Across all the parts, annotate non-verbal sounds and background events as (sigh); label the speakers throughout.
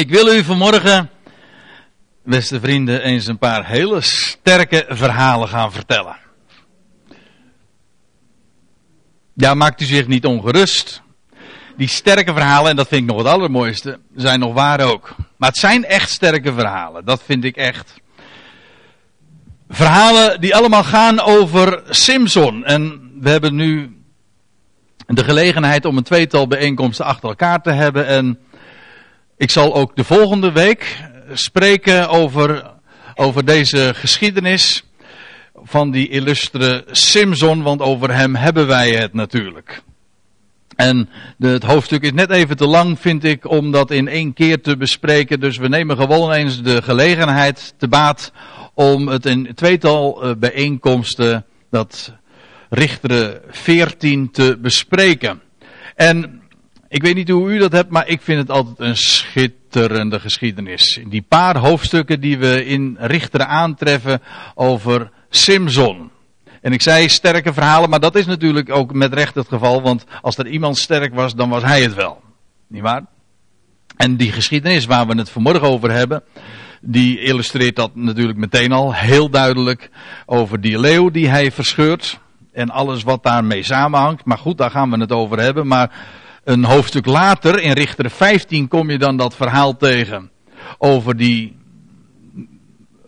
Speaker 1: Ik wil u vanmorgen, beste vrienden, eens een paar hele sterke verhalen gaan vertellen. Ja, maakt u zich niet ongerust. Die sterke verhalen, en dat vind ik nog het allermooiste, zijn nog waar ook. Maar het zijn echt sterke verhalen, dat vind ik echt. Verhalen die allemaal gaan over Simpson. En we hebben nu de gelegenheid om een tweetal bijeenkomsten achter elkaar te hebben. En ik zal ook de volgende week spreken over, over deze geschiedenis van die illustre Simpson, want over hem hebben wij het natuurlijk. En het hoofdstuk is net even te lang, vind ik, om dat in één keer te bespreken. Dus we nemen gewoon eens de gelegenheid te baat om het in tweetal uh, bijeenkomsten, dat Richteren 14, te bespreken. En ik weet niet hoe u dat hebt, maar ik vind het altijd een schitterende geschiedenis. Die paar hoofdstukken die we in Richteren aantreffen over Simson. En ik zei sterke verhalen, maar dat is natuurlijk ook met recht het geval, want als er iemand sterk was, dan was hij het wel. Niet waar? En die geschiedenis waar we het vanmorgen over hebben, die illustreert dat natuurlijk meteen al heel duidelijk over die leeuw die hij verscheurt en alles wat daarmee samenhangt. Maar goed, daar gaan we het over hebben. Maar een hoofdstuk later, in Richter 15, kom je dan dat verhaal tegen. Over die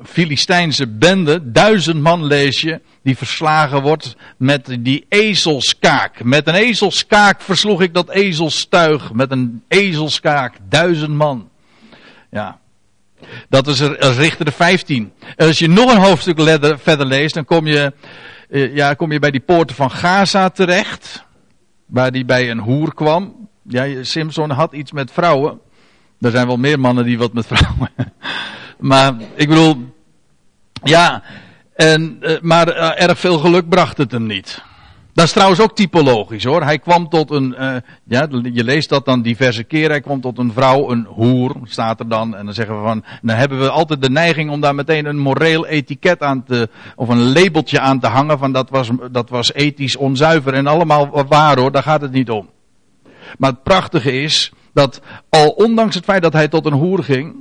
Speaker 1: Filistijnse bende, duizend man lees je, die verslagen wordt met die ezelskaak. Met een ezelskaak versloeg ik dat ezelstuig. Met een ezelskaak, duizend man. Ja. Dat is er, Richter 15. Als je nog een hoofdstuk verder leest, dan kom je, eh, ja, kom je bij die poorten van Gaza terecht waar hij bij een hoer kwam. Ja, Simpson had iets met vrouwen. Er zijn wel meer mannen die wat met vrouwen. (laughs) maar ik bedoel, ja, en, uh, maar uh, erg veel geluk bracht het hem niet. Dat is trouwens ook typologisch hoor. Hij kwam tot een, uh, ja, je leest dat dan diverse keren. Hij kwam tot een vrouw, een hoer, staat er dan. En dan zeggen we van, dan hebben we altijd de neiging om daar meteen een moreel etiket aan te, of een labeltje aan te hangen. Van dat was, dat was ethisch onzuiver en allemaal waar hoor, daar gaat het niet om. Maar het prachtige is, dat al ondanks het feit dat hij tot een hoer ging,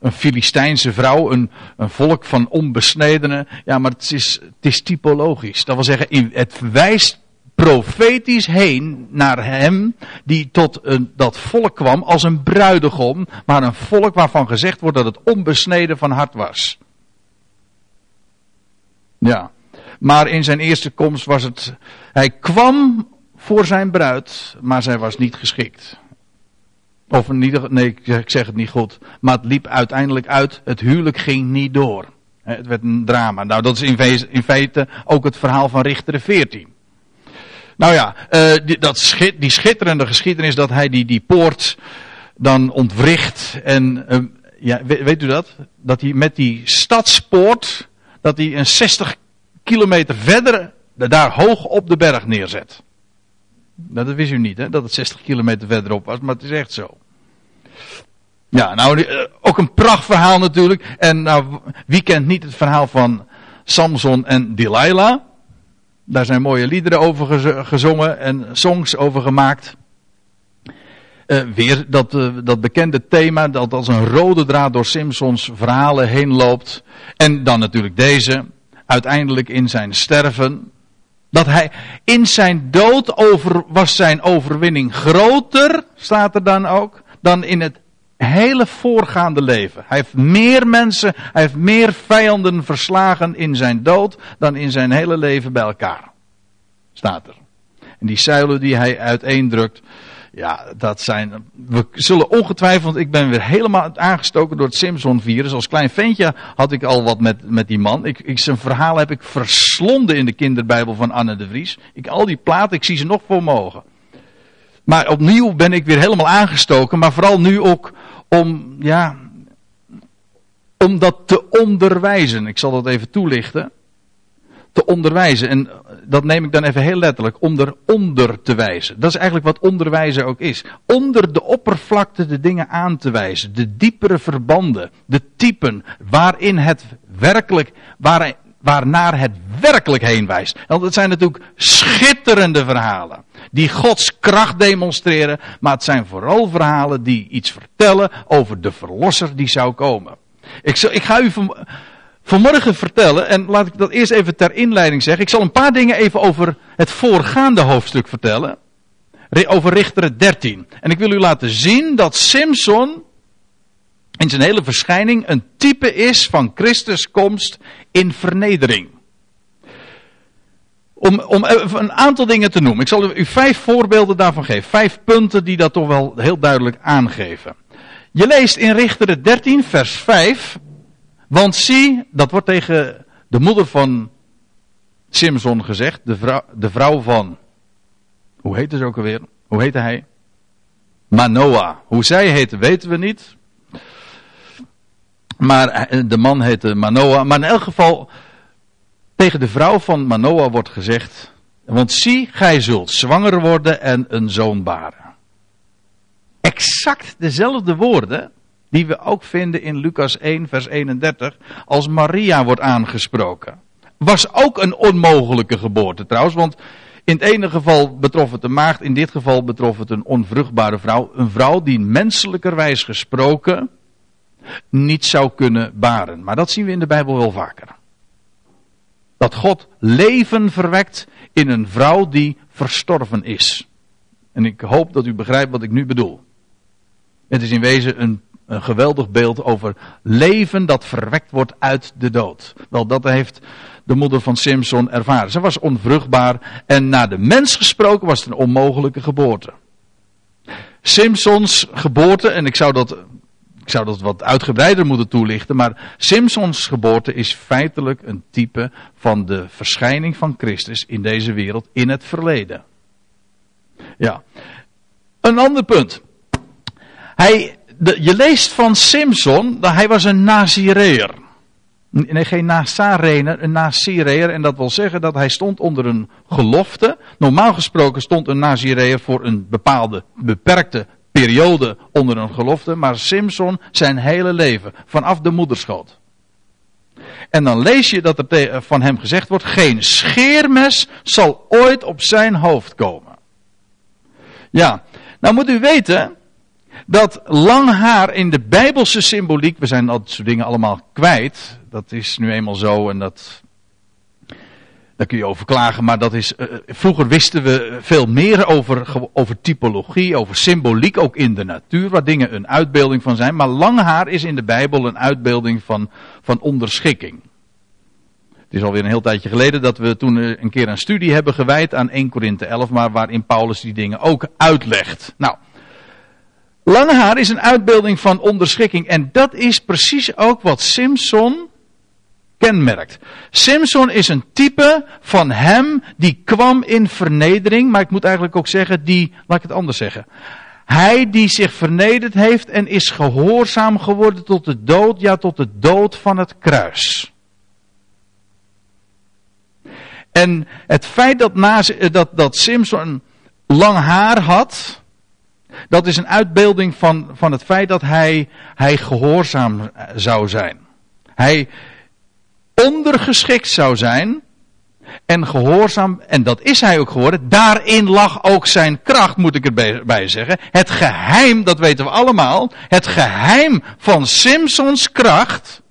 Speaker 1: een Filistijnse vrouw, een, een volk van onbesnedenen. Ja, maar het is, typologisch. Dat wil zeggen, het wijst profetisch heen naar hem die tot een, dat volk kwam als een bruidegom, maar een volk waarvan gezegd wordt dat het onbesneden van hart was. Ja, maar in zijn eerste komst was het, hij kwam voor zijn bruid, maar zij was niet geschikt. Of niet, nee, ik zeg het niet goed. Maar het liep uiteindelijk uit. Het huwelijk ging niet door. Het werd een drama. Nou, dat is in feite ook het verhaal van Richter 14. Nou ja, uh, die, dat die schitterende geschiedenis dat hij die, die poort dan ontwricht. En uh, ja, weet, weet, u dat? Dat hij met die stadspoort, dat hij een 60 kilometer verder, daar hoog op de berg neerzet. Nou, dat wist u niet, hè? Dat het 60 kilometer verderop was, maar het is echt zo. Ja, nou, eh, ook een prachtverhaal natuurlijk. En nou, wie kent niet het verhaal van Samson en Delilah? Daar zijn mooie liederen over gezongen en songs over gemaakt. Uh, weer dat, uh, dat bekende thema dat als een rode draad door Simpsons verhalen heen loopt. En dan natuurlijk deze. Uiteindelijk in zijn sterven dat hij in zijn dood over, was zijn overwinning groter, staat er dan ook, dan in het hele voorgaande leven. Hij heeft meer mensen, hij heeft meer vijanden verslagen in zijn dood dan in zijn hele leven bij elkaar. Staat er. En die zuilen die hij uiteendrukt, ja, dat zijn. We zullen ongetwijfeld. Ik ben weer helemaal aangestoken door het Simpson-virus. Als klein ventje had ik al wat met, met die man. Ik, ik, zijn verhaal heb ik verslonden in de kinderbijbel van Anne de Vries. Ik, al die platen, ik zie ze nog voor mogen. Maar opnieuw ben ik weer helemaal aangestoken. Maar vooral nu ook om, ja. Om dat te onderwijzen. Ik zal dat even toelichten te onderwijzen. En dat neem ik dan even heel letterlijk, om eronder te wijzen. Dat is eigenlijk wat onderwijzen ook is. Onder de oppervlakte de dingen aan te wijzen. De diepere verbanden, de typen, waarin het werkelijk, waarin waarnaar het werkelijk heen wijst. Want het zijn natuurlijk schitterende verhalen. Die Gods kracht demonstreren. Maar het zijn vooral verhalen die iets vertellen over de verlosser die zou komen. Ik, zal, ik ga u van, vanmorgen vertellen. En laat ik dat eerst even ter inleiding zeggen. Ik zal een paar dingen even over het voorgaande hoofdstuk vertellen. Over Richteren 13. En ik wil u laten zien dat Simpson in zijn hele verschijning een type is van Christus komst in vernedering. Om, om een aantal dingen te noemen. Ik zal u vijf voorbeelden daarvan geven. Vijf punten die dat toch wel heel duidelijk aangeven. Je leest in Richteren 13, vers 5. Want zie, dat wordt tegen de moeder van Simson gezegd. De vrouw, de vrouw van. Hoe heette ze ook alweer? Hoe heette hij? Manoah. Hoe zij heette weten we niet. Maar eh, de man heette Manoah. Maar in elk geval, tegen de vrouw van Manoah wordt gezegd: Want zie, gij zult zwanger worden en een zoon baren. Exact dezelfde woorden die we ook vinden in Lucas 1, vers 31, als Maria wordt aangesproken. Was ook een onmogelijke geboorte trouwens, want in het ene geval betrof het een maagd, in dit geval betrof het een onvruchtbare vrouw. Een vrouw die menselijkerwijs gesproken niet zou kunnen baren. Maar dat zien we in de Bijbel wel vaker. Dat God leven verwekt in een vrouw die verstorven is. En ik hoop dat u begrijpt wat ik nu bedoel. Het is in wezen een, een geweldig beeld over leven dat verwekt wordt uit de dood. Wel, dat heeft de moeder van Simpson ervaren. Ze was onvruchtbaar en naar de mens gesproken was het een onmogelijke geboorte. Simpsons geboorte, en ik zou dat ik zou dat wat uitgebreider moeten toelichten, maar Simpsons geboorte is feitelijk een type van de verschijning van Christus in deze wereld in het verleden. Ja. Een ander punt. Hij, je leest van Simpson dat hij was een Nazireer. Nee, geen Nazarener, een Nazireer. En dat wil zeggen dat hij stond onder een gelofte. Normaal gesproken stond een Nazireer voor een bepaalde beperkte periode onder een gelofte, maar Simpson zijn hele leven, vanaf de moederschoot. En dan lees je dat er van hem gezegd wordt: geen scheermes zal ooit op zijn hoofd komen. Ja, nou moet u weten dat lang haar in de Bijbelse symboliek, we zijn dat soort dingen allemaal kwijt, dat is nu eenmaal zo en dat daar kun je over klagen, maar dat is. Uh, vroeger wisten we veel meer over, over typologie, over symboliek, ook in de natuur, waar dingen een uitbeelding van zijn. Maar lang haar is in de Bijbel een uitbeelding van, van onderschikking. Het is alweer een heel tijdje geleden dat we toen een keer een studie hebben gewijd aan 1 Korinthe 11, maar waarin Paulus die dingen ook uitlegt. Nou, lange haar is een uitbeelding van onderschikking en dat is precies ook wat Simpson kenmerkt. Simpson is een type van hem die kwam in vernedering, maar ik moet eigenlijk ook zeggen, die, laat ik het anders zeggen. Hij die zich vernederd heeft en is gehoorzaam geworden tot de dood, ja tot de dood van het kruis. En het feit dat, na, dat, dat Simpson lang haar had, dat is een uitbeelding van, van het feit dat hij, hij gehoorzaam zou zijn. Hij, ondergeschikt zou zijn en gehoorzaam, en dat is hij ook geworden. Daarin lag ook zijn kracht, moet ik erbij zeggen. Het geheim, dat weten we allemaal, het geheim van Simpsons kracht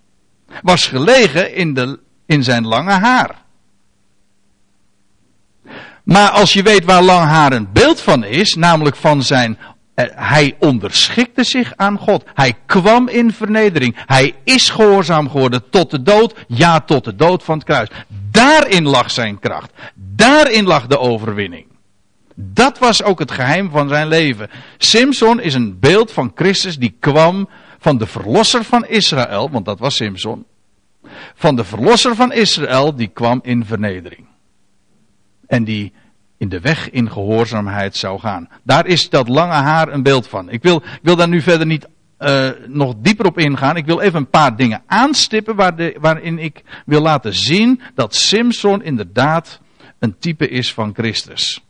Speaker 1: was gelegen in, de, in zijn lange haar. Maar als je weet waar lang haar een beeld van is, namelijk van zijn eh, hij onderschikte zich aan God. Hij kwam in vernedering. Hij is gehoorzaam geworden tot de dood. Ja, tot de dood van het kruis. Daarin lag zijn kracht. Daarin lag de overwinning. Dat was ook het geheim van zijn leven. Simpson is een beeld van Christus die kwam van de verlosser van Israël, want dat was Simpson. Van de verlosser van Israël die kwam in vernedering. En die in de weg in gehoorzaamheid zou gaan. Daar is dat lange haar een beeld van. Ik wil, ik wil daar nu verder niet uh, nog dieper op ingaan. Ik wil even een paar dingen aanstippen waar de, waarin ik wil laten zien dat Simpson inderdaad een type is van Christus.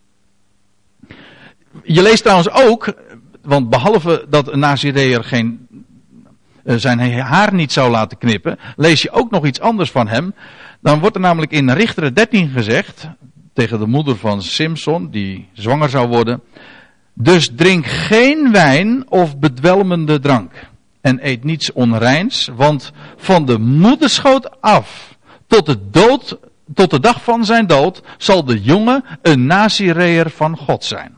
Speaker 1: Je leest trouwens ook, want behalve dat een Nazireër geen, uh, zijn haar niet zou laten knippen, lees je ook nog iets anders van hem. Dan wordt er namelijk in Richteren 13 gezegd, tegen de moeder van Simson, die zwanger zou worden. Dus drink geen wijn of bedwelmende drank. En eet niets onreins, want van de moederschoot af tot de dood, tot de dag van zijn dood, zal de jongen een nazireer van God zijn.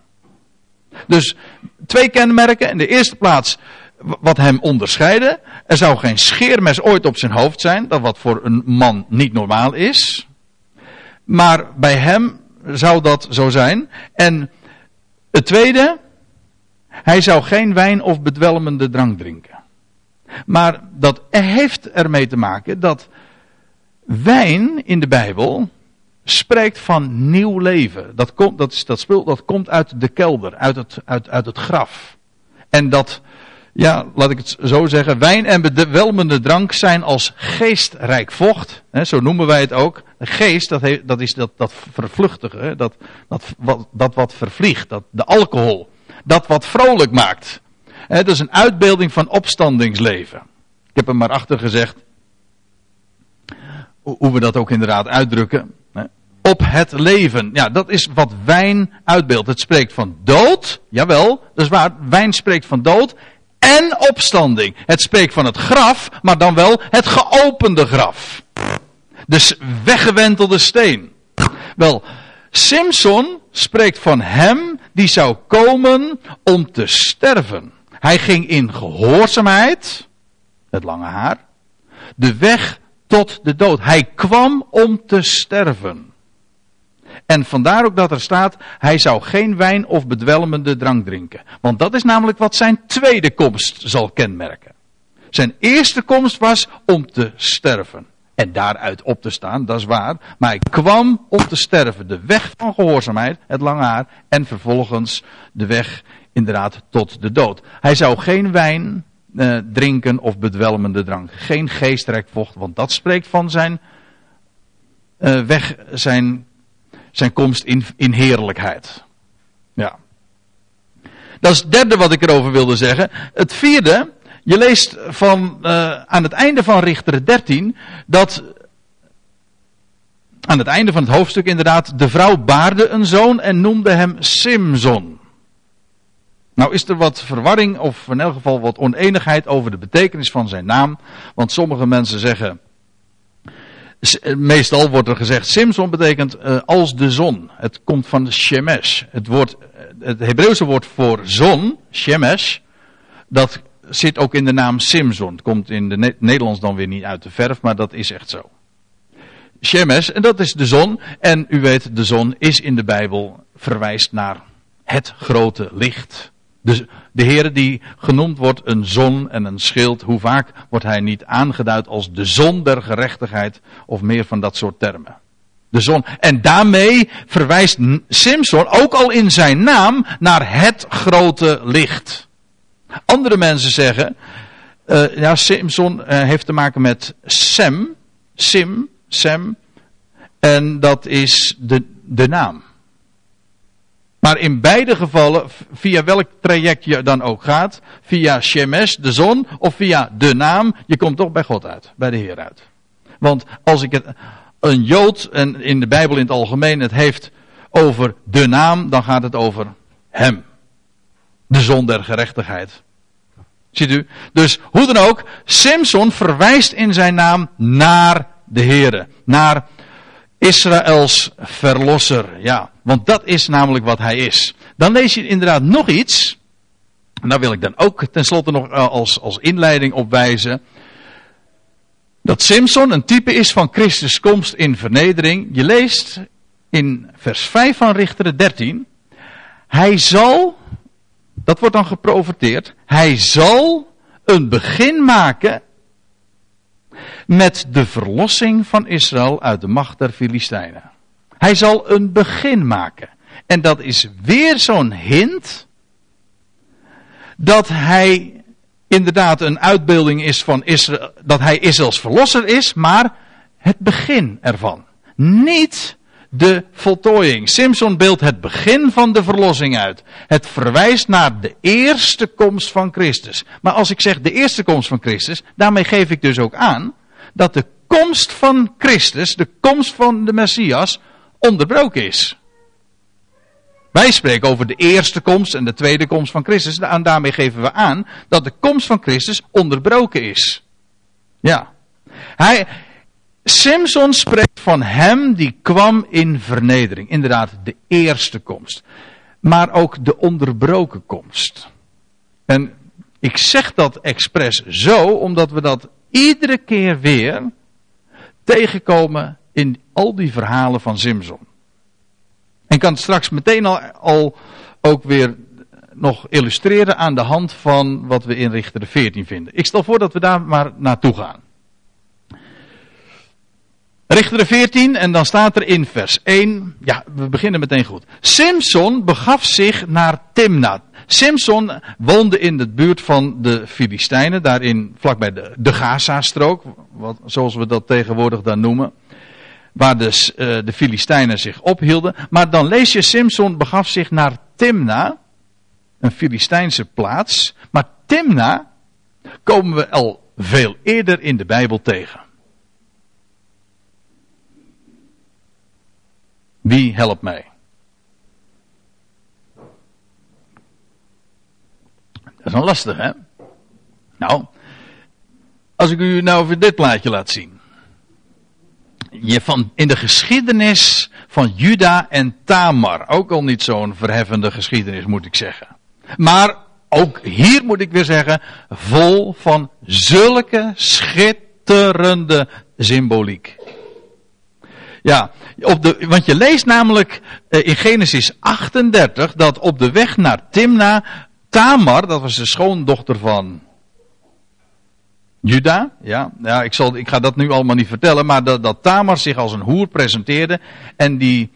Speaker 1: Dus twee kenmerken. In de eerste plaats wat hem onderscheiden. Er zou geen scheermes ooit op zijn hoofd zijn, dat wat voor een man niet normaal is. Maar bij hem zou dat zo zijn. En het tweede, hij zou geen wijn of bedwelmende drank drinken. Maar dat heeft ermee te maken dat wijn in de Bijbel spreekt van nieuw leven. Dat, komt, dat, is, dat, spul, dat komt uit de kelder, uit het, uit, uit het graf. En dat, ja, laat ik het zo zeggen, wijn en bedwelmende drank zijn als geestrijk vocht. Hè, zo noemen wij het ook. Geest, dat, dat is dat, dat vervluchtige, dat, dat, wat, dat wat vervliegt, dat, de alcohol. Dat wat vrolijk maakt. Hè, dat is een uitbeelding van opstandingsleven. Ik heb er maar achter gezegd, hoe we dat ook inderdaad uitdrukken. Op het leven. Ja, dat is wat wijn uitbeeldt. Het spreekt van dood, jawel, dat is waar. Wijn spreekt van dood en opstanding. Het spreekt van het graf, maar dan wel het geopende graf. Dus weggewentelde steen. Wel, Simpson spreekt van hem die zou komen om te sterven. Hij ging in gehoorzaamheid, het lange haar, de weg tot de dood. Hij kwam om te sterven. En vandaar ook dat er staat, hij zou geen wijn of bedwelmende drank drinken. Want dat is namelijk wat zijn tweede komst zal kenmerken. Zijn eerste komst was om te sterven. En daaruit op te staan, dat is waar. Maar hij kwam om te sterven. De weg van gehoorzaamheid, het lange haar. En vervolgens de weg inderdaad tot de dood. Hij zou geen wijn eh, drinken of bedwelmende drank. Geen geestrijk vocht, want dat spreekt van zijn uh, weg, zijn zijn komst in, in heerlijkheid. Ja. Dat is het derde wat ik erover wilde zeggen. Het vierde, je leest van, uh, aan het einde van Richter 13 dat aan het einde van het hoofdstuk inderdaad, de vrouw baarde een zoon en noemde hem Simson. Nou is er wat verwarring of in elk geval wat oneenigheid over de betekenis van zijn naam. Want sommige mensen zeggen eh, meestal wordt er gezegd, Simson betekent uh, als de zon. Het komt van Shemesh. Het, woord, eh, het Hebreeuwse woord voor zon, Shemesh, dat zit ook in de naam Simson. Het komt in de Nederlands dan weer niet uit de verf, maar dat is echt zo. Shemesh, en dat is de zon. En u weet, de zon is in de Bijbel verwijst naar het grote licht. Dus de Heer die genoemd wordt een zon en een schild, hoe vaak wordt hij niet aangeduid als de zon der gerechtigheid of meer van dat soort termen. De zon. En daarmee verwijst Simpson ook al in zijn naam naar het grote licht. Andere mensen zeggen, uh, ja, Simpson uh, heeft te maken met Sem, Sim, Sem, en dat is de, de naam. Maar in beide gevallen, via welk traject je dan ook gaat, via Shemesh, de zon, of via de naam, je komt toch bij God uit, bij de Heer uit. Want als ik het, een Jood, en in de Bijbel in het algemeen, het heeft over de naam, dan gaat het over Hem. De zon der gerechtigheid. Ziet u? Dus hoe dan ook, Simpson verwijst in zijn naam naar de Heer. Naar Israëls verlosser. Ja, want dat is namelijk wat hij is. Dan lees je inderdaad nog iets. En daar wil ik dan ook tenslotte nog eh, als, als inleiding op wijzen. Dat Simpson een type is van Christus komst in vernedering. Je leest in vers 5 van Richteren 13. Hij zal, dat wordt dan geprofeteerd, hij zal een begin maken met de verlossing van Israël uit de macht der Filistijnen. Hij zal een begin maken. En dat is weer zo'n hint dat hij inderdaad een uitbeelding is van Israël, dat hij Israëls verlosser is, maar het begin ervan. Niet de voltooiing. Simpson beeldt het begin van de verlossing uit. Het verwijst naar de eerste komst van Christus. Maar als ik zeg de eerste komst van Christus, daarmee geef ik dus ook aan dat de komst van Christus, de komst van de Messias, onderbroken is. Wij spreken over de eerste komst en de tweede komst van Christus. En daarmee geven we aan dat de komst van Christus onderbroken is. Ja. Hij, Simpson spreekt van hem die kwam in vernedering. Inderdaad, de eerste komst. Maar ook de onderbroken komst. En ik zeg dat expres zo, omdat we dat iedere keer weer tegenkomen in al die verhalen van Simpson. En kan het straks meteen al, al ook weer nog illustreren aan de hand van wat we in Richter 14 vinden. Ik stel voor dat we daar maar naartoe gaan. Richter 14 en dan staat er in vers 1, ja, we beginnen meteen goed. Simson begaf zich naar Timna. Simson woonde in de buurt van de Filistijnen, daarin vlakbij de, de Gaza-strook, wat, zoals we dat tegenwoordig dan noemen. Waar de, uh, de Filistijnen zich ophielden. Maar dan lees je, Simson begaf zich naar Timna, een Filistijnse plaats. Maar Timna komen we al veel eerder in de Bijbel tegen. Wie helpt mij? Dat is een lastig, hè? Nou, als ik u nou over dit plaatje laat zien. Je van, in de geschiedenis van Juda en Tamar. Ook al niet zo'n verheffende geschiedenis, moet ik zeggen. Maar ook hier moet ik weer zeggen, vol van zulke schitterende symboliek. Ja, op de, want je leest namelijk eh, in Genesis 38 dat op de weg naar Timna Tamar, dat was de schoondochter van Juda, ja, ja ik, zal, ik ga dat nu allemaal niet vertellen, maar dat, dat Tamar zich als een hoer presenteerde en die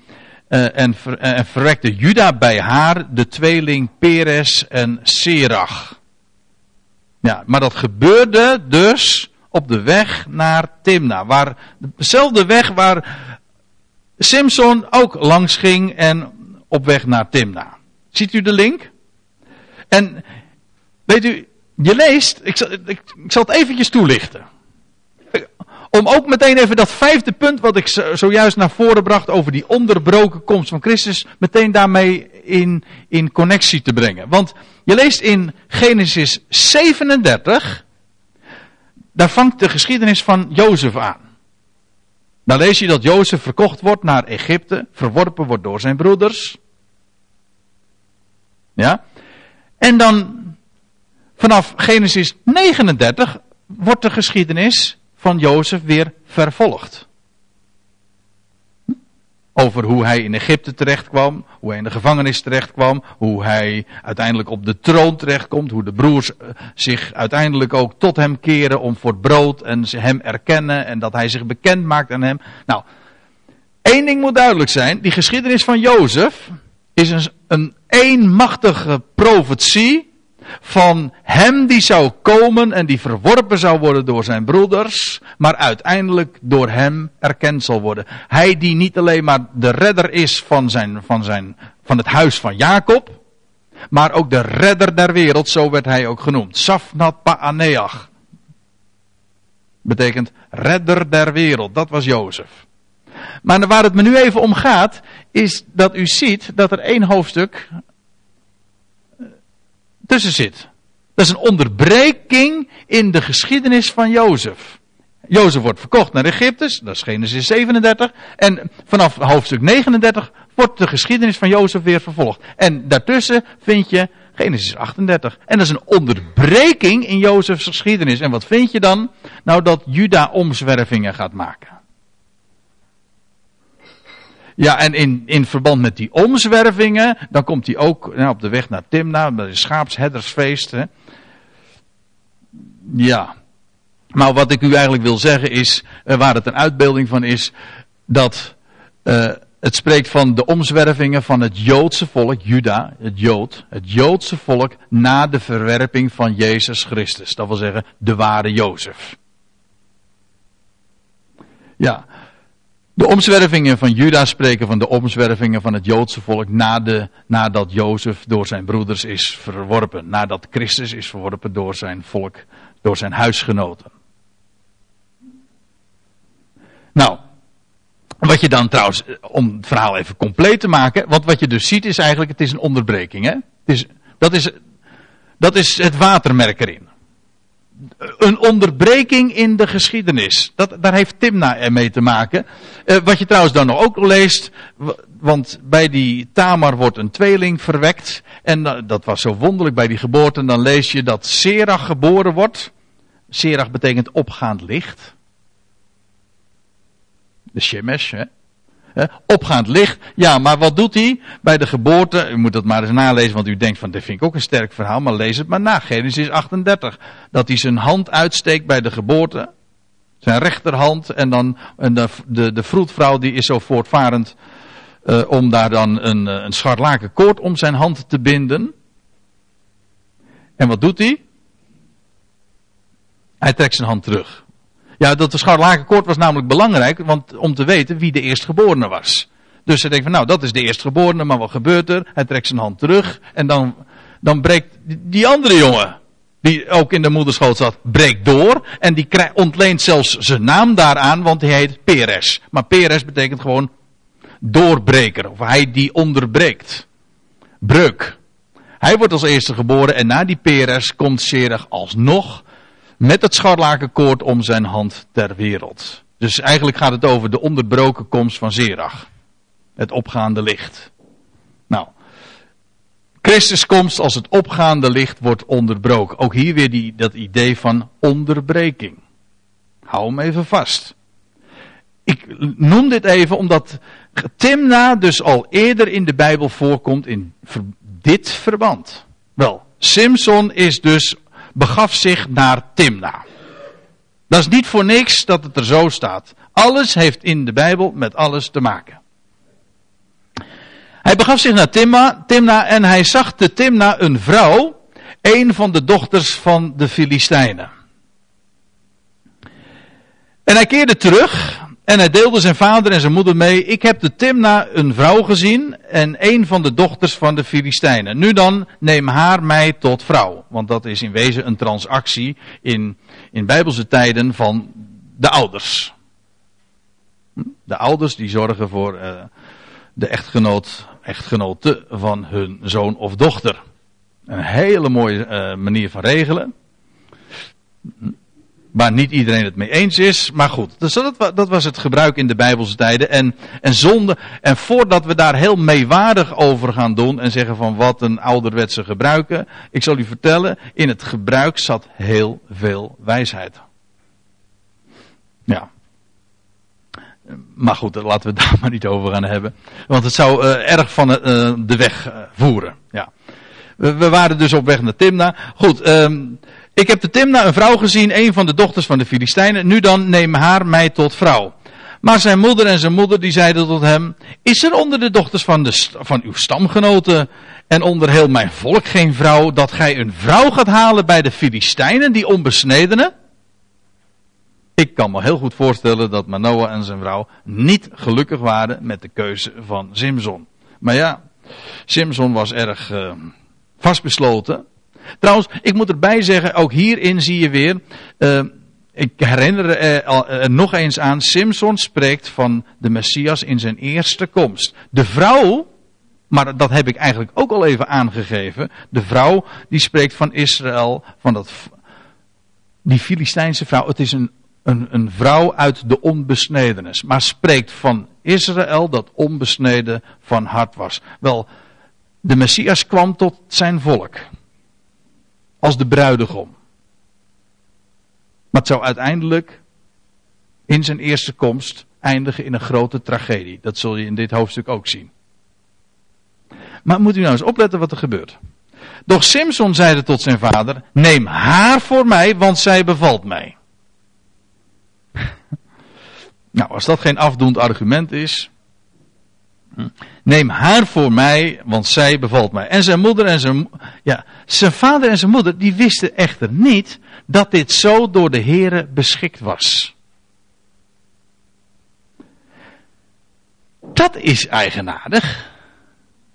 Speaker 1: uh, en, ver, verwekte Juda bij haar de tweeling Peres en Serach. Ja, maar dat gebeurde dus op de weg naar Timna, waar dezelfde weg waar Simpson ook langs ging en op weg naar Timna. Ziet u de link? En weet u, je leest, ik zal, ik, zal het eventjes toelichten. Om ook meteen even dat vijfde punt wat ik zojuist naar voren bracht over die onderbroken komst van Christus, meteen daarmee in, in connectie te brengen. Want je leest in Genesis 37, daar vangt de geschiedenis van Jozef aan. Dan lees je dat Jozef verkocht wordt naar Egypte, verworpen wordt door zijn broeders. Ja. En dan vanaf Genesis 39 wordt de geschiedenis van Jozef weer vervolgd. Over hoe hij in Egypte terechtkwam, hoe hij in de gevangenis terechtkwam, hoe hij uiteindelijk op de troon terechtkomt, hoe de broers eh, zich uiteindelijk ook tot hem keren om voor brood en ze hem erkennen en dat hij zich bekend maakt aan hem. Nou, één ding moet duidelijk zijn, die geschiedenis van Jozef is een, een eenmachtige profetie van hem die zou komen en die verworpen zou worden door zijn broeders, maar uiteindelijk door hem erkend zal worden. Hij die niet alleen maar de redder is van, zijn, van, zijn, van het huis van Jacob, maar ook de redder der wereld, zo werd hij ook genoemd. Safnat Paaneach. Betekent redder der wereld, dat was Jozef. Maar waar het me nu even om gaat, is dat u ziet dat er één hoofdstuk tussen zit. Dat is een onderbreking in de geschiedenis van Jozef. Jozef wordt verkocht naar Egypte, dat is Genesis 37. En vanaf hoofdstuk 39 wordt de geschiedenis van Jozef weer vervolgd. En daartussen vind je Genesis 38. En dat is een onderbreking in Jozefs geschiedenis. En wat vind je dan? Nou dat Juda omzwervingen gaat maken. Ja, en in, in verband met die omzwervingen, dan komt hij ook nou, op de weg naar Timna, bij de schaapsherdersfeest. Hè. Ja. Maar wat ik u eigenlijk wil zeggen is, uh, waar het een uitbeelding van is, dat uh, het spreekt van de omzwervingen van het Joodse volk, Juda, het Jood, het Joodse volk na de verwerping van Jezus Christus. Dat wil zeggen, de ware Jozef. Ja, de omzwervingen van Juda spreken van de omzwervingen van het Joodse volk na de, nadat Jozef door zijn broeders is verworpen. Nadat Christus is verworpen door zijn volk, door zijn huisgenoten. Nou, wat je dan trouwens, om het verhaal even compleet te maken, wat je dus ziet is eigenlijk, het is een onderbreking. Hè? Het is, dat, is, dat is het watermerk erin. Een onderbreking in de geschiedenis. Dat, daar heeft Timna mee te maken. Uh, wat je trouwens dan ook leest, want bij die Tamar wordt een tweeling verwekt. En dat was zo wonderlijk bij die geboorte. En dan lees je dat Serach geboren wordt. Serach betekent opgaand licht de Shemesh, hè? Opgaand licht. Ja, maar wat doet hij bij de geboorte? U moet dat maar eens nalezen, want u denkt van, dit vind ik ook een sterk verhaal, maar lees het maar na. Genesis 38. Dat hij zijn hand uitsteekt bij de geboorte. Zijn rechterhand. En dan de, de, de vroedvrouw die is zo voortvarend uh, om daar dan een, eh, een scharlaken koord om zijn hand te binden. En wat doet hij? Hij trekt zijn hand terug. Ja, dat de scharlakenkoord was namelijk belangrijk, want om te weten wie de eerstgeborene was. Dus hij denkt van, nou, dat is de eerstgeborene, maar wat gebeurt er? Hij trekt zijn hand terug en dan, dan breekt die andere jongen, die ook in de moederschoot zat, breekt door. En die ontleent zelfs zijn naam daaraan, want hij heet Peres. Maar Peres betekent gewoon doorbreker, of hij die onderbreekt. Breuk. Hij wordt als eerste geboren en na die Peres komt Serach alsnog met het scharlakenkoord om zijn hand ter wereld. Dus eigenlijk gaat het over de onderbroken komst van Zerach. Het opgaande licht. Nou, Christus komst als het opgaande licht wordt onderbroken. Ook hier weer die, dat idee van onderbreking. Hou hem even vast. Ik noem dit even omdat Timna dus al eerder in de Bijbel voorkomt in dit verband. Wel, Simson is dus begaf zich naar Timna. Dat is niet voor niks dat het er zo staat. Alles heeft in de Bijbel met alles te maken. Hij begaf zich naar Timna, Timna en hij zag te Timna een vrouw, een van de dochters van de Filistijnen. En hij keerde terug en hij deelde zijn vader en zijn moeder mee. Ik heb de Timna een vrouw gezien en een van de dochters van de Filistijnen. Nu dan, neem haar mij tot vrouw. Want dat is in wezen een transactie in, in bijbelse tijden van de ouders. De ouders die zorgen voor uh, de echtgenoot, echtgenote van hun zoon of dochter. Een hele mooie uh, manier van regelen waar niet iedereen het mee eens is. Maar goed, dus dat, dat, was het gebruik in de Bijbelse tijden. En, en zonde. En voordat we daar heel meewaardig over gaan doen en zeggen van wat een ouderwetse gebruiken. Ik zal u vertellen, in het gebruik zat heel veel wijsheid. Ja. Maar goed, laten we het (laughs) daar maar niet over gaan hebben. Want het zou uh, erg van uh, de weg uh, voeren. Ja. We, we, waren dus op weg naar Timna. Goed, um, ik heb de Timna een vrouw gezien, een van de dochters van de Filistijnen. Nu dan, neem haar mij tot vrouw. Maar zijn moeder en zijn moeder die zeiden tot hem, is er onder de dochters van, de, van uw stamgenoten en onder heel mijn volk geen vrouw, dat gij een vrouw gaat halen bij de Filistijnen, die onbesnedenen? Ik kan me heel goed voorstellen dat Manoah en zijn vrouw niet gelukkig waren met de keuze van Simson. Maar ja, Simson was erg uh, vastbesloten. Trouwens, ik moet erbij zeggen, ook hierin zie je weer. Uh, ik herinner er, er, nog eens aan, Simpson spreekt van de Messias in zijn eerste komst. De vrouw, maar dat heb ik eigenlijk ook al even aangegeven. De vrouw die spreekt van Israël, van dat, die Filistijnse vrouw. Het is een, een, een vrouw uit de onbesnedenis. Maar spreekt van Israël dat onbesneden van hart was. Wel, de Messias kwam tot zijn volk als de bruidegom. Maar het zou uiteindelijk in zijn eerste komst eindigen in een grote tragedie. Dat zul je in dit hoofdstuk ook zien. Maar moet u nou eens opletten wat er gebeurt. Doch Simson zeide tot zijn vader: Neem haar voor mij, want zij bevalt mij. (laughs) nou, als dat geen afdoend argument is. Neem haar voor mij, want zij bevalt mij. En zijn moeder en zijn, ja, zijn vader en zijn moeder, die wisten echter niet dat dit zo door de Here beschikt was. Dat is eigenaardig.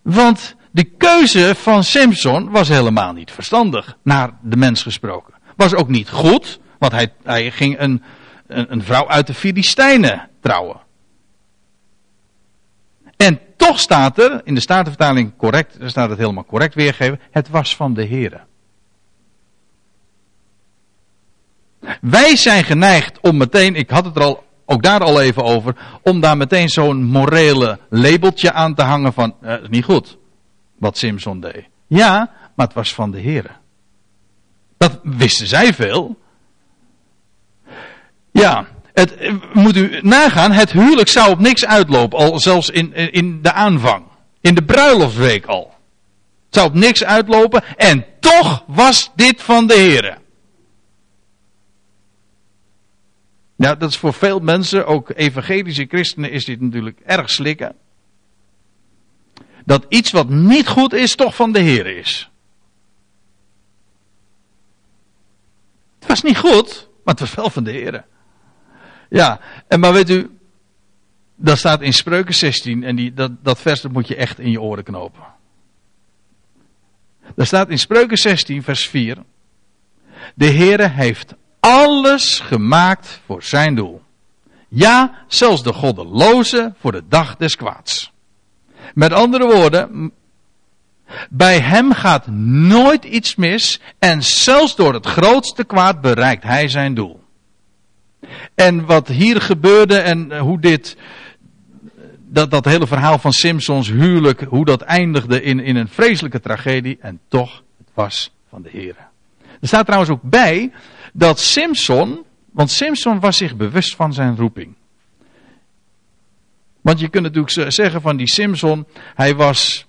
Speaker 1: Want de keuze van Simpson was helemaal niet verstandig, naar de mens gesproken. Was ook niet goed, want hij, hij ging een, een, een vrouw uit de Filistijnen trouwen. Toch staat er, in de Statenvertaling correct, er staat het helemaal correct weergegeven, het was van de Heer. Wij zijn geneigd om meteen, ik had het er al, ook daar al even over, om daar meteen zo'n morele labeltje aan te hangen van, uh, niet goed, wat Simpson deed. Ja, maar het was van de Heer. Dat wisten zij veel. Ja, het, moet u nagaan, het huwelijk zou op niks uitlopen, al zelfs in, in de aanvang. In de bruiloftsweek al. Het zou op niks uitlopen en toch was dit van de Heer. Ja, dat is voor veel mensen, ook evangelische christenen, is dit natuurlijk erg slikken. Dat iets wat niet goed is, toch van de Heer is. Het was niet goed, maar het was wel van de Heer. Ja, en maar weet u, dat staat in Spreuken 16 en die, dat, dat vers moet je echt in je oren knopen. Daar staat in Spreuken 16 vers 4. De Heere heeft alles gemaakt voor zijn doel. Ja, zelfs de goddeloze voor de dag des kwaads. Met andere woorden, bij hem gaat nooit iets mis en zelfs door het grootste kwaad bereikt hij zijn doel. En wat hier gebeurde en hoe dit, dat, dat hele verhaal van Simpsons huwelijk, hoe dat eindigde in, in een vreselijke tragedie en toch, het was van de Heer. Er staat trouwens ook bij dat Simpson, want Simpson was zich bewust van zijn roeping. Want je kunt natuurlijk zeggen van die Simpson, hij was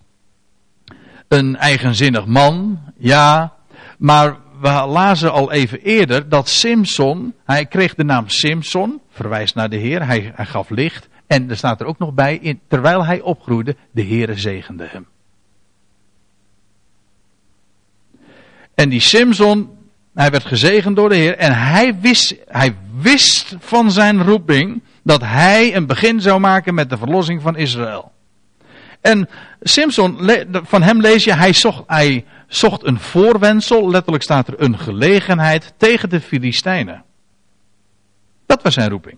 Speaker 1: een eigenzinnig man, ja, maar we lazen al even eerder dat Simpson, hij kreeg de naam Simpson, verwijst naar de Heer, hij, gaf licht. En er staat er ook nog bij, in, terwijl hij opgroeide, de Heere zegende hem. En die Simpson, hij werd gezegend door de Heer en hij wist, hij wist van zijn roeping dat hij een begin zou maken met de verlossing van Israël. En Simpson, van hem lees je, hij zocht, hij zocht een voorwendsel, letterlijk staat er een gelegenheid tegen de Filistijnen. Dat was zijn roeping.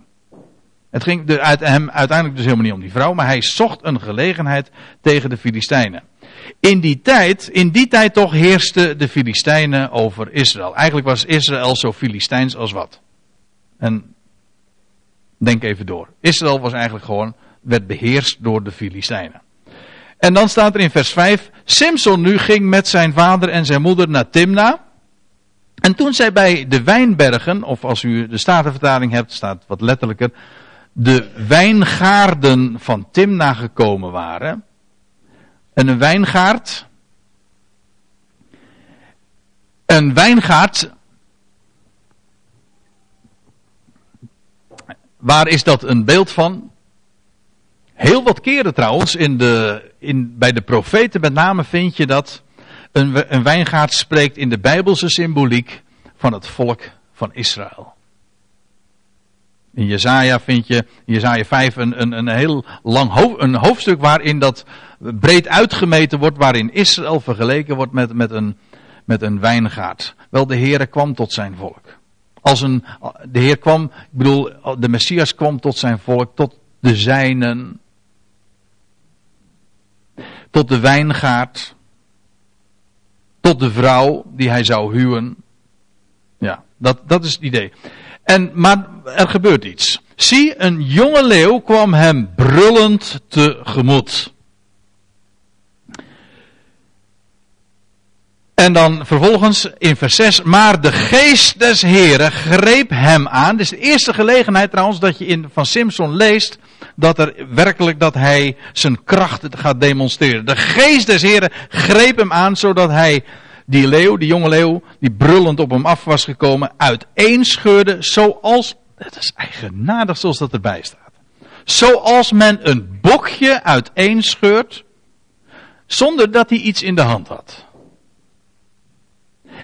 Speaker 1: Het ging uit hem uiteindelijk dus helemaal niet om die vrouw, maar hij zocht een gelegenheid tegen de Filistijnen. In die tijd, in die tijd toch heersten de Filistijnen over Israël. Eigenlijk was Israël zo Filistijns als wat. En denk even door. Israël was eigenlijk gewoon, werd beheerst door de Filistijnen. En dan staat er in vers 5, Simson nu ging met zijn vader en zijn moeder naar Timna. En toen zij bij de wijnbergen, of als u de Statenvertaling hebt, staat wat letterlijker, de wijngaarden van Timna gekomen waren. En een wijngaard, een wijngaard, waar is dat een beeld van? Heel wat keren trouwens, in de, in, bij de profeten met name vind je dat een, een wijngaard spreekt in de bijbelse symboliek van het volk van Israël. In Jezaja vind je, in Jezaja 5, een, een, een heel lang een hoofdstuk waarin dat breed uitgemeten wordt, waarin Israël vergeleken wordt met, met, een, met een wijngaard. Wel, de Heere kwam tot zijn volk. Als een, de Heer kwam, ik bedoel, de Messias kwam tot zijn volk, tot de zijnen tot de wijngaard, tot de vrouw die hij zou huwen. Ja, dat, dat is het idee. En, maar er gebeurt iets. Zie, een jonge leeuw kwam hem brullend tegemoet. En dan vervolgens in vers 6. Maar de geest des Heren greep hem aan. Dit is de eerste gelegenheid trouwens dat je in, van Simpson leest dat er werkelijk dat hij zijn kracht gaat demonstreren. De geest des Heren greep hem aan zodat hij die leeuw, die jonge leeuw, die brullend op hem af was gekomen, uiteenscheurde zoals, het is eigenaardig zoals dat erbij staat. Zoals men een bokje uiteenscheurt zonder dat hij iets in de hand had.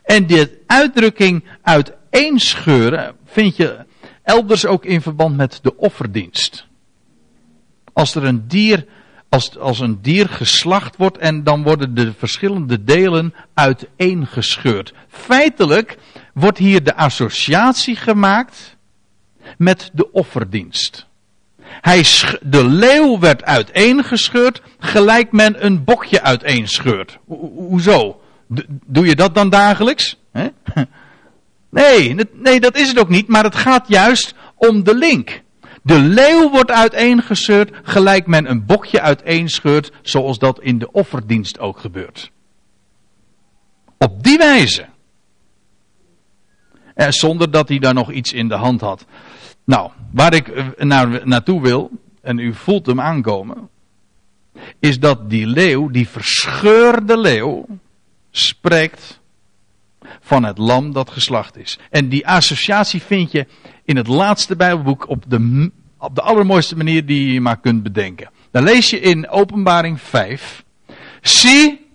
Speaker 1: En die uitdrukking uiteenscheuren vind je elders ook in verband met de offerdienst. Als er een dier, als, als een dier geslacht wordt en dan worden de verschillende delen uiteengescheurd. Feitelijk wordt hier de associatie gemaakt met de offerdienst. Hij de leeuw werd uiteengescheurd, gelijk men een bokje uiteenscheurt. Ho hoezo? Doe je dat dan dagelijks? (laughs) Nee, nee, dat is het ook niet, maar het gaat juist om de link. De leeuw wordt uiteengescheurd, gelijk men een bokje uiteenscheurt, zoals dat in de offerdienst ook gebeurt. Op die wijze. Zonder dat hij daar nog iets in de hand had. Nou, waar ik eh, naar, naartoe wil, en u voelt hem aankomen, is dat die leeuw, die verscheurde leeuw, spreekt van het lam dat geslacht is. En die associatie vind je in het laatste Bijbelboek op de, op de allermooiste manier die je maar kunt bedenken. Dan lees je in Openbaring 5. Zie,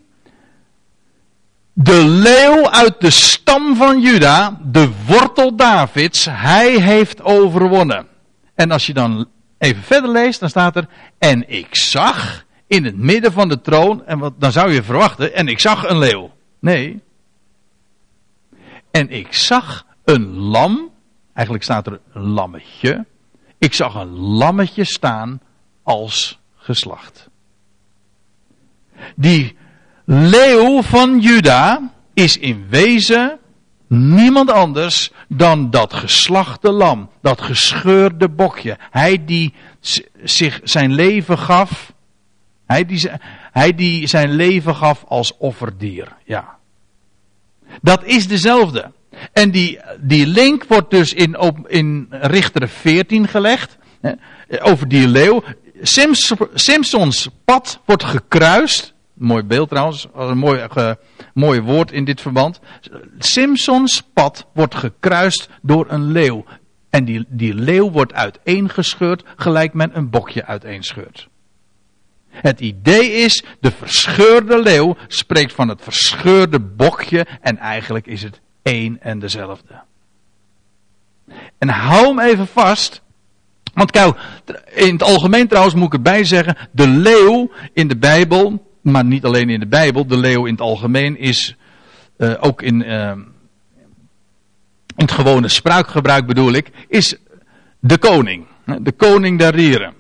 Speaker 1: de leeuw uit de stam van Juda, de wortel Davids, hij heeft overwonnen. En als je dan even verder leest, dan staat er, en ik zag in het midden van de troon, en wat, dan zou je verwachten, en ik zag een leeuw. Nee. En ik zag een lam, eigenlijk staat er een lammetje, ik zag een lammetje staan als geslacht. Die leeuw van Juda is in wezen niemand anders dan dat geslachte lam, dat gescheurde bokje. Hij die zich zijn leven gaf, hij die, hij die zijn leven gaf als offerdier. Ja. Dat is dezelfde. En die, die link wordt dus in, in Richter 14 gelegd. Over die leeuw. Simpsons pad wordt gekruist. Mooi beeld trouwens. Een mooi, mooi woord in dit verband. Simpsons pad wordt gekruist door een leeuw. En die, die leeuw wordt uiteengescheurd gelijk men een bokje uiteenscheurt. Het idee is, de verscheurde leeuw spreekt van het verscheurde bokje en eigenlijk is het één en dezelfde. En hou hem even vast. Want kijk, in het algemeen trouwens moet ik erbij zeggen, de leeuw in de Bijbel, maar niet alleen in de Bijbel, de leeuw in het algemeen is uh, ook in, uh, in het gewone spraakgebruik bedoel ik, is de koning. De koning der rieren.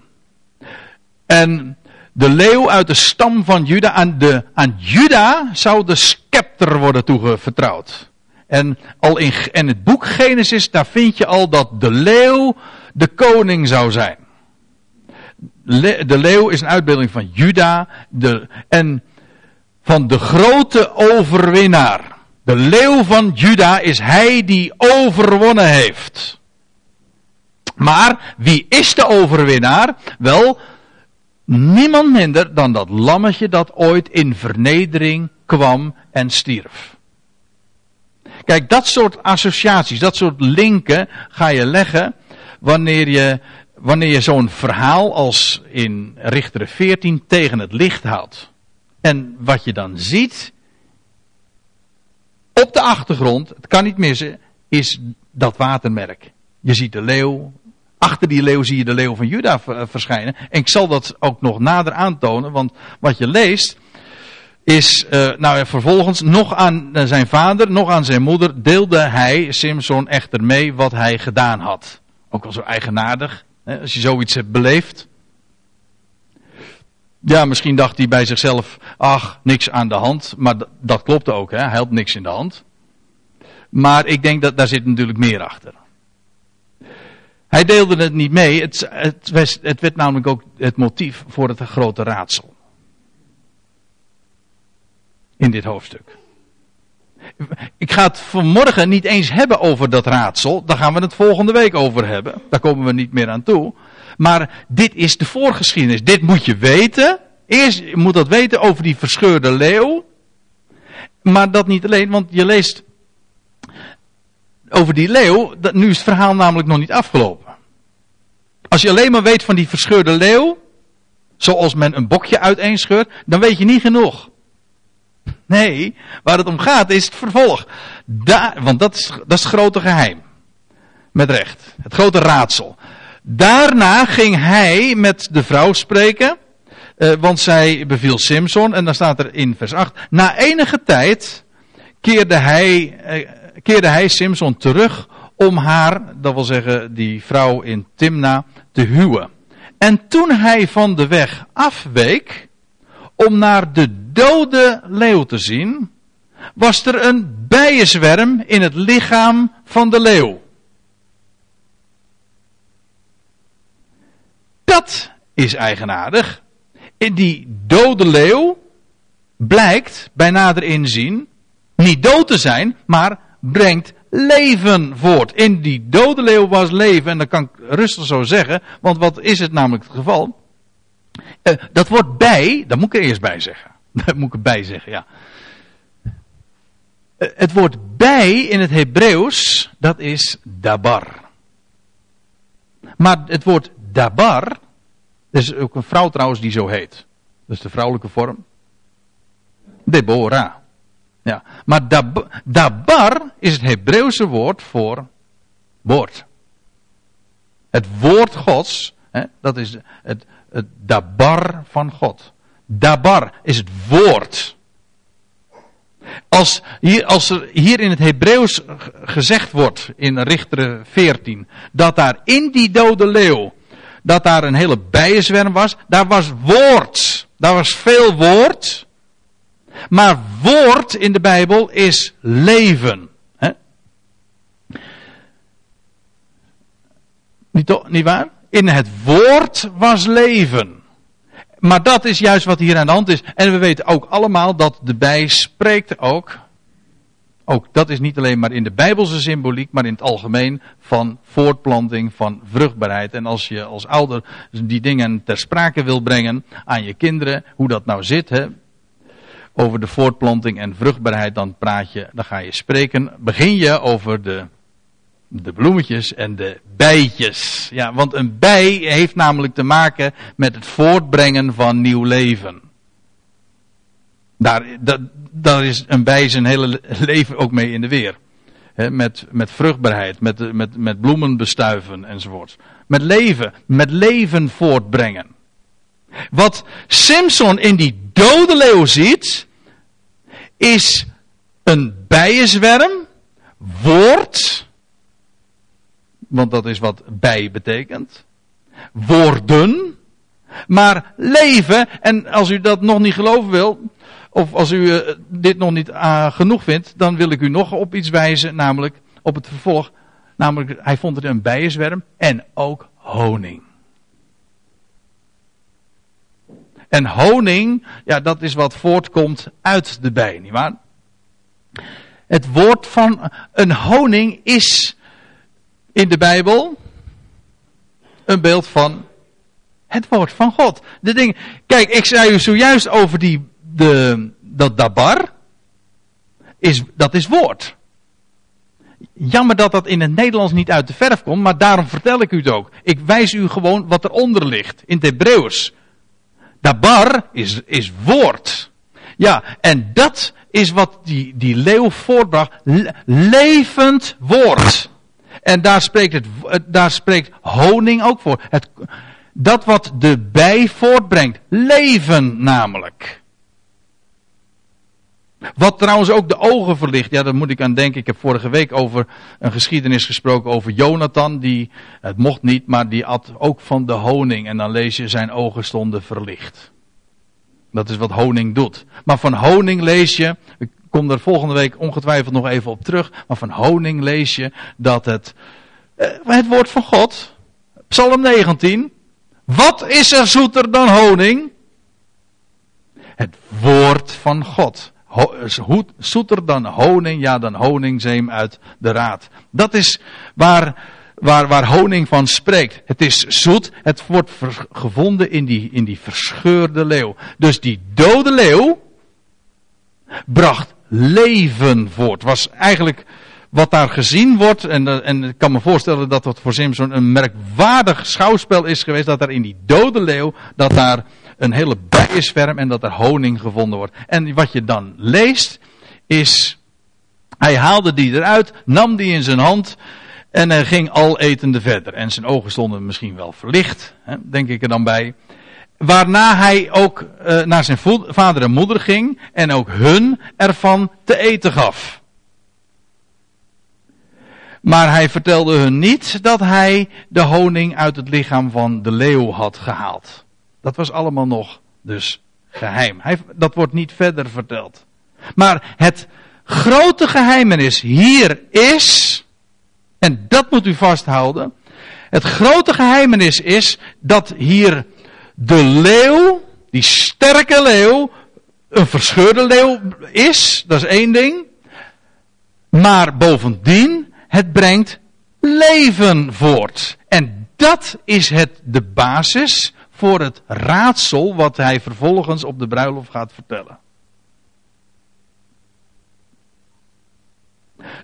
Speaker 1: En de leeuw uit de stam van Juda, aan, de, aan Juda zou de scepter worden toevertrouwd. En al in, in het boek Genesis, daar vind je al dat de leeuw de koning zou zijn. de leeuw is een uitbeelding van Juda de, en van de grote overwinnaar. De leeuw van Juda is hij die overwonnen heeft. Maar wie is de overwinnaar? Wel, niemand minder dan dat lammetje dat ooit in vernedering kwam en stierf. Kijk, dat soort associaties, dat soort linken ga je leggen wanneer je, wanneer je zo'n verhaal als in Richter 14 tegen het licht houdt. En wat je dan ziet, op de achtergrond, het kan niet missen, is dat watermerk. Je ziet de leeuw, achter die leeuw zie je de leeuw van Juda verschijnen. En ik zal dat ook nog nader aantonen, want wat je leest, is, uh, nou vervolgens, nog aan eh, zijn vader, nog aan zijn moeder, deelde hij, Simson, echter mee wat hij gedaan had. Ook wel zo eigenaardig, hè, als je zoiets hebt beleefd. Ja, misschien dacht hij bij zichzelf, ach, niks aan de hand. Maar dat klopte ook, hè? hij had niks in de hand. Maar ik denk dat daar zit natuurlijk meer achter. Hij deelde het niet mee, het, het, het werd namelijk ook het motief voor het grote raadsel in dit hoofdstuk. Ik ga het vanmorgen niet eens hebben over dat raadsel. Daar gaan we het volgende week over hebben. Daar komen we niet meer aan toe. Maar dit is de voorgeschiedenis. Dit moet je weten. Eerst moet dat weten over die verscheurde leeuw. Maar dat niet alleen, want je leest over die leeuw. Dat, nu is het verhaal namelijk nog niet afgelopen. Als je alleen maar weet van die verscheurde leeuw. Zoals men een bokje uiteenscheurt. Dan weet je niet genoeg. Nee, waar het om gaat is het vervolg. Daar, want dat is, dat is het grote geheim. Met recht. Het grote raadsel. Daarna ging hij met de vrouw spreken. Uh, want zij beviel Simson. En dan staat er in vers 8. Na enige tijd keerde hij, uh, keerde hij Simson terug om haar, dat wil zeggen die vrouw in Timna, te huwen. En toen hij van de weg afweek om naar de dode leeuw te zien, was er een bijenzwerm in het lichaam van de leeuw. Dat is eigenaardig. In die dode leeuw blijkt bij nader inzien niet dood te zijn, maar brengt leven voort. In die dode leeuw was leven, en dat kan ik rustig zo zeggen, want wat is het namelijk het geval? Uh, dat wordt bij, dat moet ik er eerst bij zeggen. (laughs) Dat moet ik erbij zeggen, ja. Uh, het woord bij in het Hebreeuws, dat is dabar. Maar het woord dabar, er is ook een vrouw trouwens die zo heet. Dat is de vrouwelijke vorm. Deborah. Ja. Maar dab, dabar is het Hebreeuwse woord voor woord. Het woord Gods, hè, dat is het, het dabar van God. Dabar is het woord. Als hier, als er hier in het Hebreeuws gezegd wordt, in Richter 14, dat daar in die dode leeuw, dat daar een hele bijenzwerm was, daar was woord. Daar was veel woord. Maar woord in de Bijbel is leven. Hè? Niet, niet waar? In het woord was leven. Maar dat is juist wat hier aan de hand is. En we weten ook allemaal dat de bij spreekt ook. Ook dat is niet alleen maar in de Bijbelse symboliek, maar in het algemeen van voortplanting, van vruchtbaarheid. En als je als ouder die dingen ter sprake wil brengen aan je kinderen, hoe dat nou zit, hè, over de voortplanting en vruchtbaarheid, dan praat je, dan ga je spreken, begin je over de, de bloemetjes en de bijtjes. Ja, want een bij heeft namelijk te maken met het voortbrengen van nieuw leven. Daar, dat, daar is een bij zijn hele leven ook mee in de weer. met, met vruchtbaarheid, met, met, met bloemen bestuiven enzovoort. Met leven, met leven voortbrengen. Wat Simpson in die dode leeuw ziet, is een bijenzwerm, woord, want dat is wat bij betekent, woorden, maar leven, en als u dat nog niet geloven wil, of als u uh, dit nog niet uh, genoeg vindt, dan wil ik u nog op iets wijzen, namelijk op het vervolg. Namelijk, hij vond er een bijenzwerm en ook honing. En honing, ja, dat is wat voortkomt uit de bij, nietwaar? Het woord van een honing is in de Bijbel een beeld van het woord van God. De ding, kijk, ik zei u zojuist over die, de, dat dabar. Is, dat is woord. Jammer dat dat in het Nederlands niet uit de verf komt, maar daarom vertel ik u het ook. Ik wijs u gewoon wat eronder ligt, in het Hebreeuws. Dabar is, is woord. Ja, en dat is wat die, die leeuw voortbracht. levend woord. En daar spreekt, het, daar spreekt honing ook voor. Het, dat wat de bij voortbrengt. Leven namelijk. Wat trouwens ook de ogen verlicht. Ja, daar moet ik aan denken. Ik heb vorige week over een geschiedenis gesproken over Jonathan. Die, het mocht niet, maar die at ook van de honing. En dan lees je, zijn ogen stonden verlicht. Dat is wat honing doet. Maar van honing lees je, ik kom er volgende week ongetwijfeld nog even op terug. Maar van honing lees je dat het, eh, het woord van God, Psalm 19. Wat is er zoeter dan honing? Het woord van God zoeter dan honing, ja dan honingzeem uit de raad. Dat is waar, waar, waar honing van spreekt. Het is zoet, het wordt gevonden in die, in die verscheurde leeuw. Dus die dode leeuw bracht leven voort. Was eigenlijk wat daar gezien wordt, en, en ik kan me voorstellen dat dat voor Simpson een merkwaardig schouwspel is geweest, dat er in die dode leeuw, dat daar een hele bijenzwerm en dat er honing gevonden wordt. En wat je dan leest is, hij haalde die eruit, nam die in zijn hand en ging al etende verder. En zijn ogen stonden misschien wel verlicht, hè, denk ik er dan bij. Waarna hij ook uh, naar zijn vader en moeder ging en ook hun ervan te eten gaf. Maar hij vertelde hun niet dat hij de honing uit het lichaam van de leeuw had gehaald. Dat was allemaal nog dus geheim. Hij, dat wordt niet verder verteld. Maar het grote geheimenis hier is, en dat moet u vasthouden. Het grote geheimenis is dat hier de leeuw, die sterke leeuw, een verscheurde leeuw is. Dat is één ding. Maar bovendien, het brengt leven voort. En dat is het de basis voor het raadsel wat hij vervolgens op de bruiloft gaat vertellen.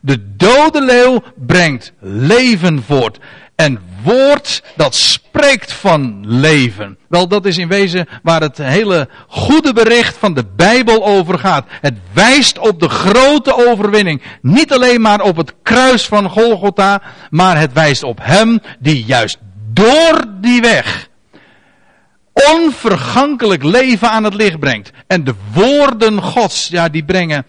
Speaker 1: De dode leeuw brengt leven voort. En woord dat spreekt van leven. Wel, dat is in wezen waar het hele goede bericht van de Bijbel over gaat. Het wijst op de grote overwinning. Niet alleen maar op het kruis van Golgotha, maar het wijst op Hem die juist door die weg onvergankelijk leven aan het licht brengt. En de woorden Gods, ja, die brengen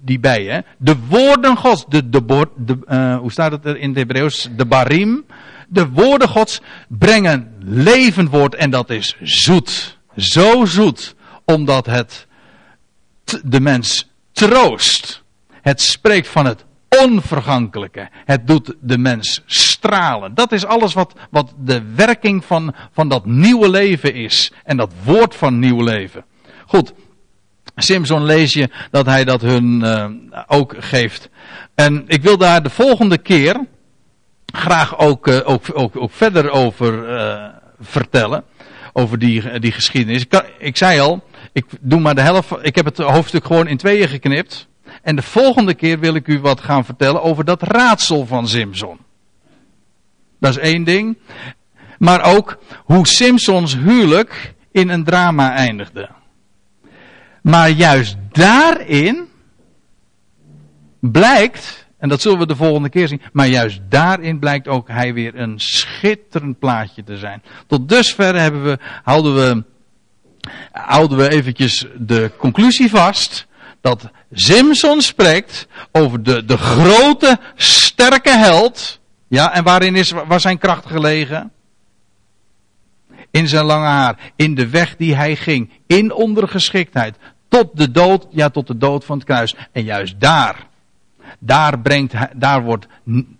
Speaker 1: die bij, hè. De woorden Gods, de, de, de uh, hoe staat het er in het Hebreeuws? De barim. De woorden Gods brengen levend woord en dat is zoet. Zo zoet, omdat het de mens troost. Het spreekt van het onvergankelijke. Het doet de mens stralen. Dat is alles wat, wat de werking van, van dat nieuwe leven is. En dat woord van nieuw leven. Goed. Simpson lees je dat hij dat hun uh, ook geeft. En ik wil daar de volgende keer graag ook, uh, ook, ook, ook verder over uh, vertellen. Over die, die geschiedenis. Ik, kan, ik zei al, ik doe maar de helft. Ik heb het hoofdstuk gewoon in tweeën geknipt. En de volgende keer wil ik u wat gaan vertellen over dat raadsel van Simpson. Dat is één ding. Maar ook hoe Simpsons huwelijk in een drama eindigde. Maar juist daarin blijkt, en dat zullen we de volgende keer zien, maar juist daarin blijkt ook hij weer een schitterend plaatje te zijn. Tot dusver hebben we, houden we, houden we eventjes de conclusie vast dat Simpson spreekt over de, de grote, sterke held. Ja, en waarin is, was zijn kracht gelegen? In zijn lange haar, in de weg die hij ging, in ondergeschiktheid, tot de dood, ja, tot de dood van het kruis. En juist daar, daar brengt, daar wordt,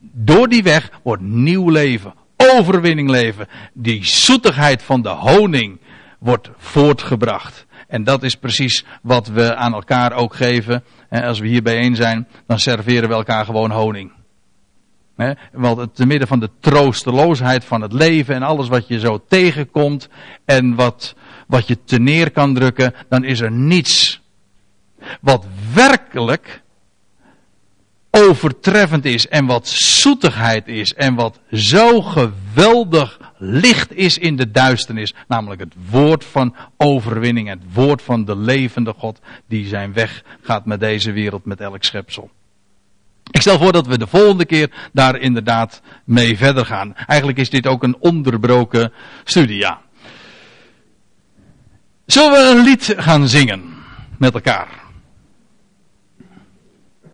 Speaker 1: door die weg wordt nieuw leven, overwinning leven. Die zoetigheid van de honing wordt voortgebracht. En dat is precies wat we aan elkaar ook geven. Als we hier bijeen zijn, dan serveren we elkaar gewoon honing. Want te midden van de troosteloosheid van het leven en alles wat je zo tegenkomt en wat, wat je te neer kan drukken, dan is er niets wat werkelijk overtreffend is en wat zoetigheid is en wat zo geweldig licht is in de duisternis. Namelijk het woord van overwinning, het woord van de levende God die zijn weg gaat met deze wereld, met elk schepsel. Ik stel voor dat we de volgende keer daar inderdaad mee verder gaan. Eigenlijk is dit ook een onderbroken studie, ja. Zullen we een lied gaan zingen met elkaar?